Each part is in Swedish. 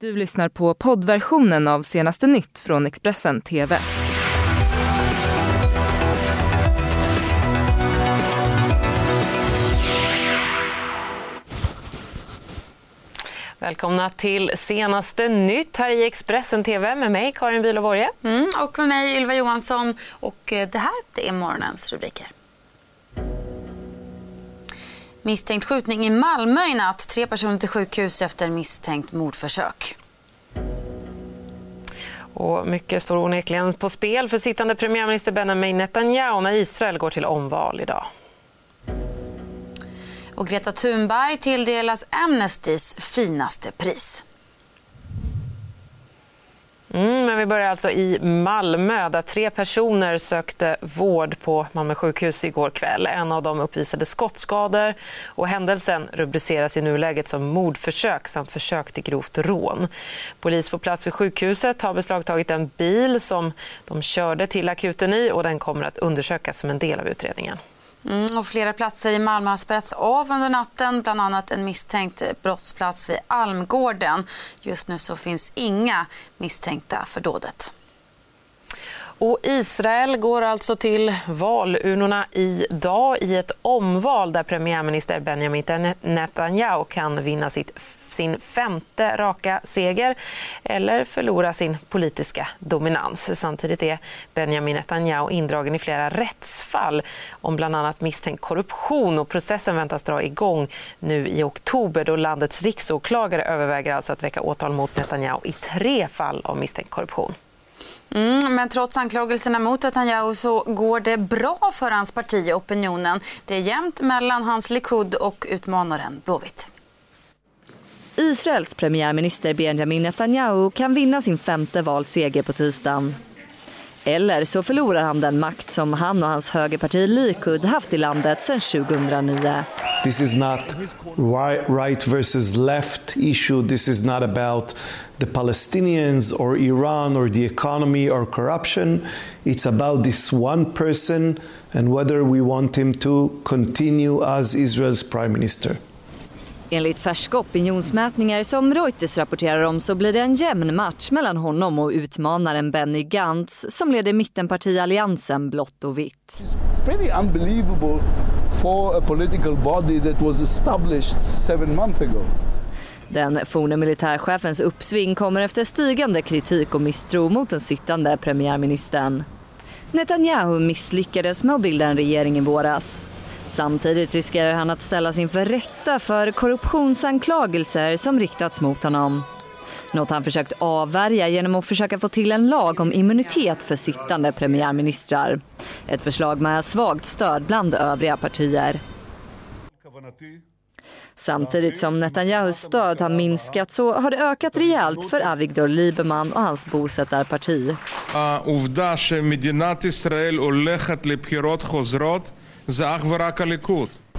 Du lyssnar på poddversionen av senaste nytt från Expressen TV. Välkomna till senaste nytt här i Expressen TV med mig Karin Bülow mm, Och med mig Ylva Johansson. Och eh, det här det är morgonens rubriker. Misstänkt skjutning i Malmö i natt. Tre personer till sjukhus efter misstänkt mordförsök. Och mycket står onekligen på spel för sittande premiärminister Benjamin Netanyahu när Israel går till omval idag. Och Greta Thunberg tilldelas Amnestys finaste pris. Mm, men vi börjar alltså i Malmö där tre personer sökte vård på Malmö sjukhus igår kväll. En av dem uppvisade skottskador och händelsen rubriceras i nuläget som mordförsök samt försök till grovt rån. Polis på plats vid sjukhuset har beslagtagit en bil som de körde till akuten i och den kommer att undersökas som en del av utredningen. Mm, och flera platser i Malmö har spärrats av under natten, bland annat en misstänkt brottsplats vid Almgården. Just nu så finns inga misstänkta för dådet. Och Israel går alltså till valurnorna idag i ett omval där premiärminister Benjamin Netanyahu kan vinna sitt sin femte raka seger eller förlora sin politiska dominans. Samtidigt är Benjamin Netanyahu indragen i flera rättsfall om bland annat misstänkt korruption och processen väntas dra igång nu i oktober då landets riksåklagare överväger alltså att väcka åtal mot Netanyahu i tre fall av misstänkt korruption. Mm, men trots anklagelserna mot Netanyahu så går det bra för hans parti i opinionen. Det är jämnt mellan hans Likud och utmanaren Blåvitt. Israels premiärminister Benjamin Netanyahu kan vinna sin femte valseger på tisdagen. Eller så förlorar han den makt som han och hans högerparti Likud haft i landet sedan 2009. This is not right versus left issue. This is not about the Palestinians or Iran or the economy or corruption. It's about this one person and whether we want him to continue as Israel's prime minister. Enligt färska opinionsmätningar som Reuters rapporterar om så blir det en jämn match mellan honom och utmanaren Benny Gantz som leder mittenpartialliansen blått och vitt. Pretty unbelievable for a political body that was established seven months ago. Den forne militärchefens uppsving kommer efter stigande kritik och misstro mot den sittande premiärministern. Netanyahu misslyckades med att bilda en regering i våras. Samtidigt riskerar han att ställas inför rätta för korruptionsanklagelser som riktats mot honom. Något han försökt avvärja genom att försöka få till en lag om immunitet för sittande premiärministrar. Ett förslag med svagt stöd bland övriga partier. Samtidigt som Netanyahus stöd har minskat så har det ökat rejält för Avigdor Lieberman och hans bosättarparti.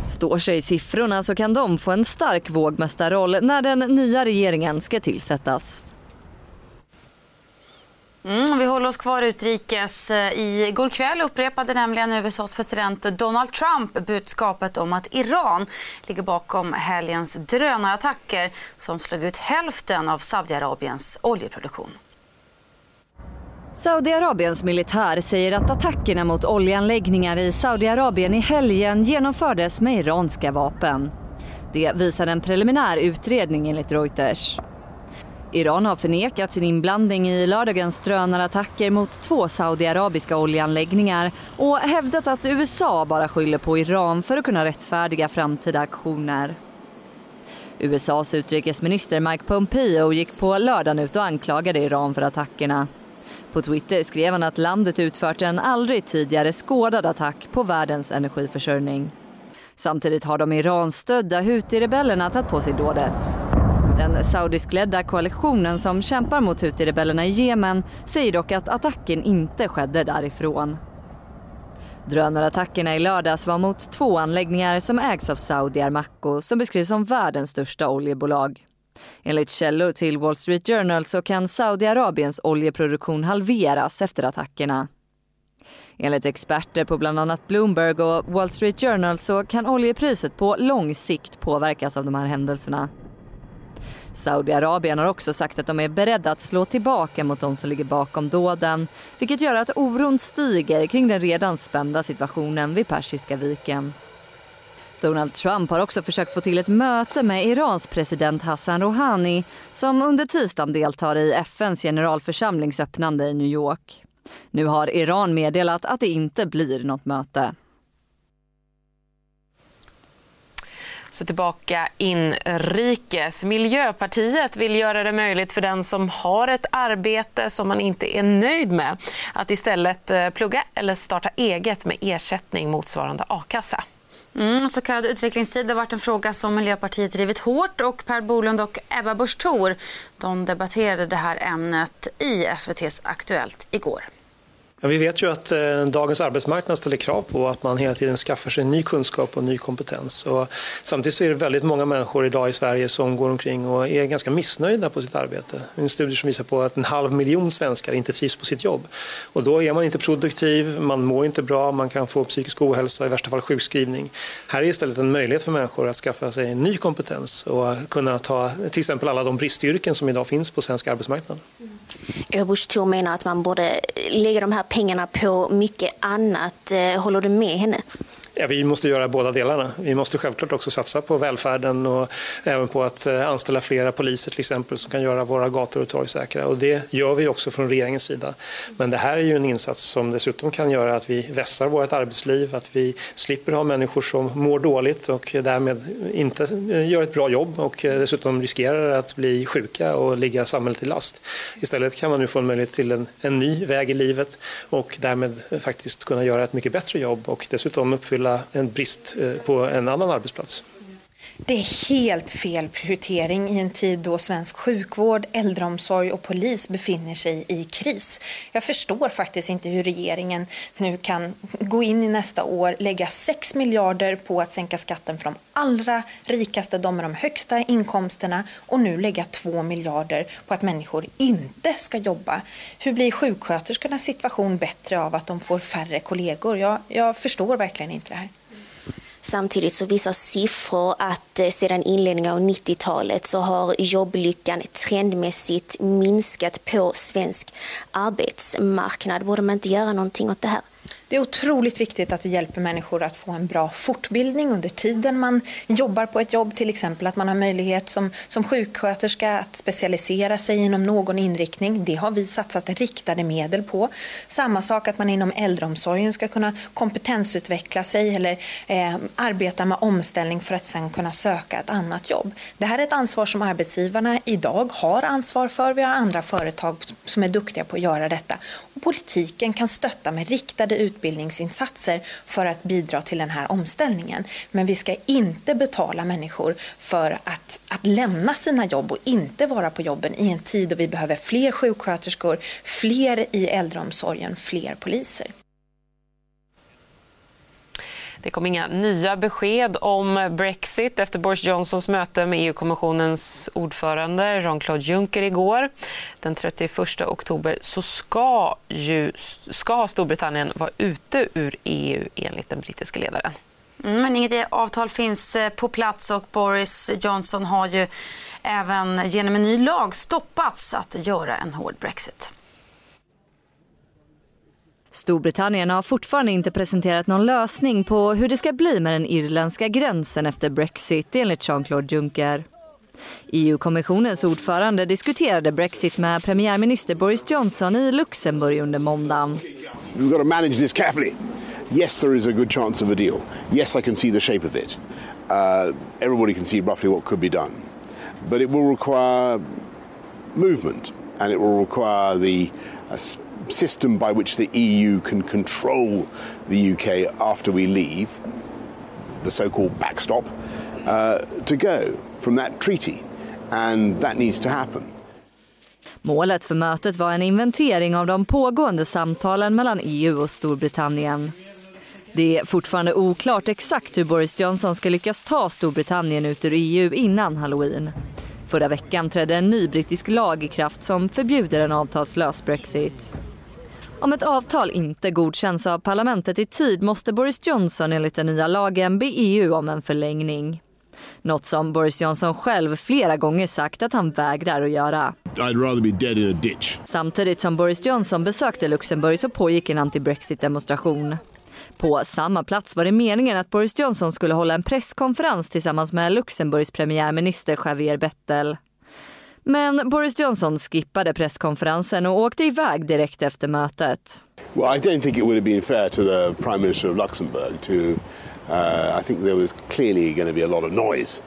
Står sig siffrorna så kan de få en stark vågmästarroll när den nya regeringen ska tillsättas. Mm, vi håller oss kvar utrikes. I går kväll upprepade nämligen USAs president Donald Trump budskapet om att Iran ligger bakom helgens drönarattacker som slog ut hälften av Saudiarabiens oljeproduktion. Saudiarabiens militär säger att attackerna mot oljeanläggningar i Saudiarabien i helgen genomfördes med iranska vapen. Det visar en preliminär utredning enligt Reuters. Iran har förnekat sin inblandning i lördagens drönarattacker mot två saudiarabiska oljeanläggningar och hävdat att USA bara skyller på Iran för att kunna rättfärdiga framtida aktioner. USAs utrikesminister Mike Pompeo gick på lördagen ut och anklagade Iran för attackerna. På Twitter skrev han att landet utfört en aldrig tidigare skådad attack på världens energiförsörjning. Samtidigt har de Iranstödda Houthi-rebellerna tagit på sig dådet. Den saudiskledda koalitionen som kämpar mot Houthi-rebellerna i Jemen säger dock att attacken inte skedde därifrån. Drönarattackerna i lördags var mot två anläggningar som ägs av Saudi Aramco som beskrivs som världens största oljebolag. Enligt källor till Wall Street Journal så kan Saudiarabiens oljeproduktion halveras efter attackerna. Enligt experter på bland annat Bloomberg och Wall Street Journal så kan oljepriset på lång sikt påverkas av de här händelserna. Saudiarabien har också sagt att de är beredda att slå tillbaka mot de som ligger bakom dåden vilket gör att oron stiger kring den redan spända situationen vid Persiska viken. Donald Trump har också försökt få till ett möte med Irans president Hassan Rouhani som under tisdagen deltar i FNs generalförsamlings öppnande i New York. Nu har Iran meddelat att det inte blir något möte. Så tillbaka inrikes. Miljöpartiet vill göra det möjligt för den som har ett arbete som man inte är nöjd med att istället eh, plugga eller starta eget med ersättning motsvarande a-kassa. Mm, så kallad utvecklingstid har varit en fråga som Miljöpartiet drivit hårt och Per Bolund och Ebba Busch Thor de debatterade det här ämnet i SVTs Aktuellt igår. Ja, vi vet ju att eh, dagens arbetsmarknad ställer krav på att man hela tiden skaffar sig ny kunskap och ny kompetens. Och samtidigt så är det väldigt många människor idag i Sverige som går omkring och är ganska missnöjda på sitt arbete. En studie som visar på att en halv miljon svenskar inte trivs på sitt jobb. Och då är man inte produktiv, man mår inte bra, man kan få psykisk ohälsa, i värsta fall sjukskrivning. Här är istället en möjlighet för människor att skaffa sig ny kompetens och kunna ta till exempel alla de bristyrken som idag finns på svensk arbetsmarknad. Bush Busch Thor menar att man borde lägga de här pengarna på mycket annat. Eh, håller du med henne? Ja, vi måste göra båda delarna. Vi måste självklart också satsa på välfärden och även på att eh, anställa flera poliser till exempel som kan göra våra gator och torg säkra. Och det gör vi också från regeringens sida. Men det här är ju en insats som dessutom kan göra att vi vässar vårt arbetsliv, att vi slipper ha människor som mår dåligt och därmed inte eh, gör ett bra jobb och eh, dessutom riskerar att bli sjuka och ligga samhället till last. Istället kan man nu få en möjlighet till en, en ny väg i livet och därmed faktiskt kunna göra ett mycket bättre jobb och dessutom uppfylla fylla en brist eh, på en annan arbetsplats. Det är helt fel prioritering i en tid då svensk sjukvård, äldreomsorg och polis befinner sig i kris. Jag förstår faktiskt inte hur regeringen nu kan gå in i nästa år, lägga 6 miljarder på att sänka skatten för de allra rikaste, de med de högsta inkomsterna och nu lägga 2 miljarder på att människor inte ska jobba. Hur blir sjuksköterskornas situation bättre av att de får färre kollegor? Jag, jag förstår verkligen inte det här. Samtidigt så visar siffror att eh, sedan inledningen av 90-talet så har jobblyckan trendmässigt minskat på svensk arbetsmarknad. Borde man inte göra någonting åt det här? Det är otroligt viktigt att vi hjälper människor att få en bra fortbildning under tiden man jobbar på ett jobb. Till exempel att man har möjlighet som, som sjuksköterska att specialisera sig inom någon inriktning. Det har vi satsat riktade medel på. Samma sak att man inom äldreomsorgen ska kunna kompetensutveckla sig eller eh, arbeta med omställning för att sen kunna söka ett annat jobb. Det här är ett ansvar som arbetsgivarna idag har ansvar för. Vi har andra företag som är duktiga på att göra detta. Och politiken kan stötta med riktade utbildningar utbildningsinsatser för att bidra till den här omställningen. Men vi ska inte betala människor för att, att lämna sina jobb och inte vara på jobben i en tid då vi behöver fler sjuksköterskor, fler i äldreomsorgen, fler poliser. Det kom inga nya besked om Brexit efter Boris Johnsons möte med EU-kommissionens ordförande Jean-Claude Juncker igår. Den 31 oktober så ska, ju, ska Storbritannien vara ute ur EU enligt den brittiska ledaren. Mm, men inget e avtal finns eh, på plats och Boris Johnson har ju även genom en ny lag stoppats att göra en hård Brexit. Storbritannien har fortfarande inte presenterat någon lösning på hur det ska bli med den irländska gränsen efter Brexit enligt Jean-Claude Juncker. EU-kommissionens ordförande diskuterade Brexit med premiärminister Boris Johnson i Luxemburg under måndagen. We've got to manage this carefully. Yes, there is a good chance of a deal. Yes, I can see the shape of it. Uh, everybody can see roughly what could be done. But it will require movement and it will require the uh, system by which the EU can control the UK after we leave, the so called backstop, uh, to go from that treaty. And that needs to happen. Målet för mötet var en inventering av de pågående samtalen mellan EU och Storbritannien. Det är fortfarande oklart exakt hur Boris Johnson ska lyckas ta Storbritannien ut ur EU innan halloween. Förra veckan trädde en ny brittisk lag i kraft som förbjuder en avtalslös Brexit. Om ett avtal inte godkänns av parlamentet i tid måste Boris Johnson enligt den nya lagen be EU om en förlängning. Något som Boris Johnson själv flera gånger sagt att han vägrar att göra. I'd rather be dead in a ditch. Samtidigt som Boris Johnson besökte Luxemburg så pågick en anti-Brexit-demonstration. På samma plats var det meningen att Boris Johnson skulle hålla en presskonferens tillsammans med Luxemburgs premiärminister Javier Bettel. Men Boris Johnson skippade presskonferensen och åkte iväg direkt efter mötet. Well, I don't think it would have been fair to the Prime Minister of Luxembourg to. Uh, I think there was clearly going to be a lot of noise,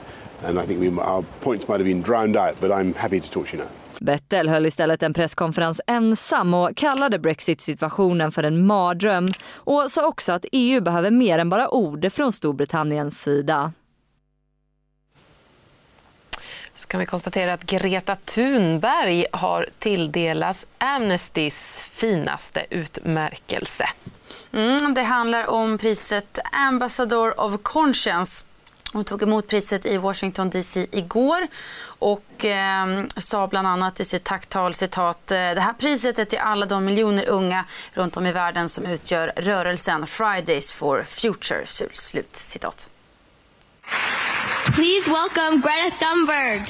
and I think we, our points might have been drowned out. But I'm happy to talk to you now. Bettel höll istället en presskonferens ensam och kallade brexit-situationen för en mardröm och sa också att EU behöver mer än bara ord från Storbritanniens sida. Så kan vi konstatera att Greta Thunberg har tilldelats Amnestys finaste utmärkelse. Mm, det handlar om priset Ambassador of Conscience. Hon tog emot priset i Washington DC igår och eh, sa bland annat i sitt tacktal citat eh, det här priset är till alla de miljoner unga runt om i världen som utgör rörelsen Fridays for Future. Slut citat. Please welcome Greta Thunberg.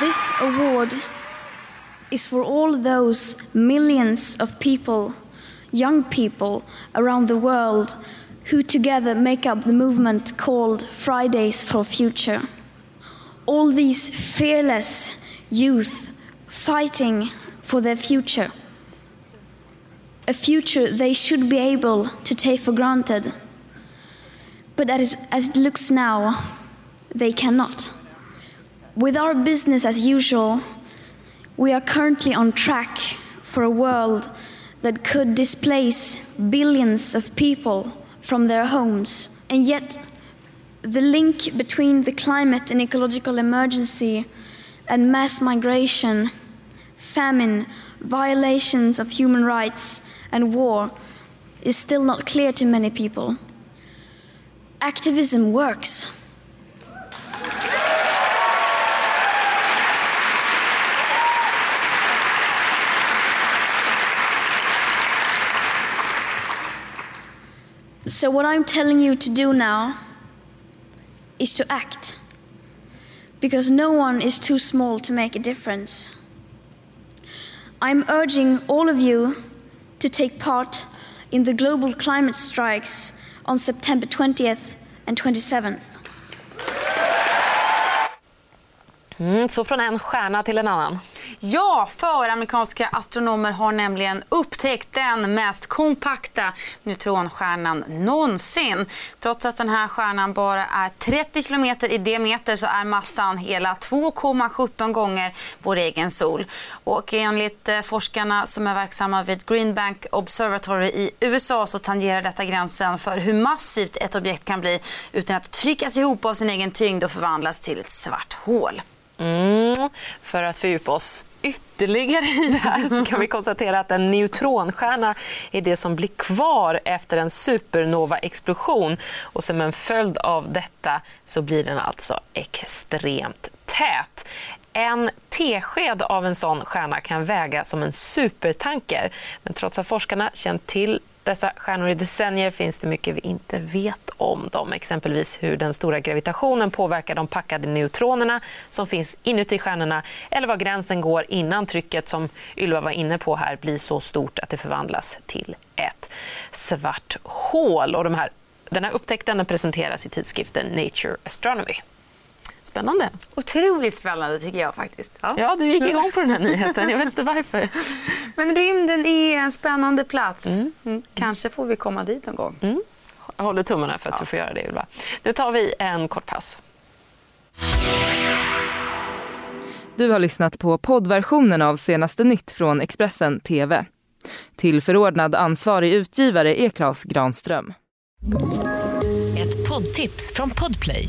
This award is for all those millions of people, young people around the world, who together make up the movement called Fridays for Future. All these fearless youth fighting for their future. A future they should be able to take for granted. But as, as it looks now, they cannot. With our business as usual, we are currently on track for a world that could displace billions of people from their homes. And yet, the link between the climate and ecological emergency and mass migration, famine, violations of human rights, and war is still not clear to many people. Activism works. So, what I'm telling you to do now is to act. Because no one is too small to make a difference. I'm urging all of you to take part in the global climate strikes on September 20th and 27th. Mm, så från en stjärna till. Ja, för amerikanska astronomer har nämligen upptäckt den mest kompakta neutronstjärnan någonsin. Trots att den här stjärnan bara är 30 kilometer i diameter så är massan hela 2,17 gånger vår egen sol. Och enligt eh, forskarna som är verksamma vid Green Bank Observatory i USA så tangerar detta gränsen för hur massivt ett objekt kan bli utan att tryckas ihop av sin egen tyngd och förvandlas till ett svart hål. Mm. För att fördjupa oss ytterligare i det här så kan vi konstatera att en neutronstjärna är det som blir kvar efter en supernova-explosion. Och som en följd av detta så blir den alltså extremt tät. En tesked av en sån stjärna kan väga som en supertanker. Men trots att forskarna känt till dessa stjärnor i decennier finns det mycket vi inte vet om dem. Exempelvis hur den stora gravitationen påverkar de packade neutronerna som finns inuti stjärnorna eller var gränsen går innan trycket som Ylva var inne på här blir så stort att det förvandlas till ett svart hål. Och de här, den här upptäckten presenteras i tidskriften Nature Astronomy. Spännande. Otroligt spännande tycker jag faktiskt. Ja. ja, du gick igång på den här nyheten. Jag vet inte varför. Men rymden är en spännande plats. Mm. Mm. Kanske får vi komma dit någon gång. Mm. Jag håller tummarna för att ja. du får göra det, Ylva. Nu tar vi en kort paus. Du har lyssnat på poddversionen av senaste nytt från Expressen TV. Till förordnad ansvarig utgivare är Klas Granström. Ett poddtips från Podplay.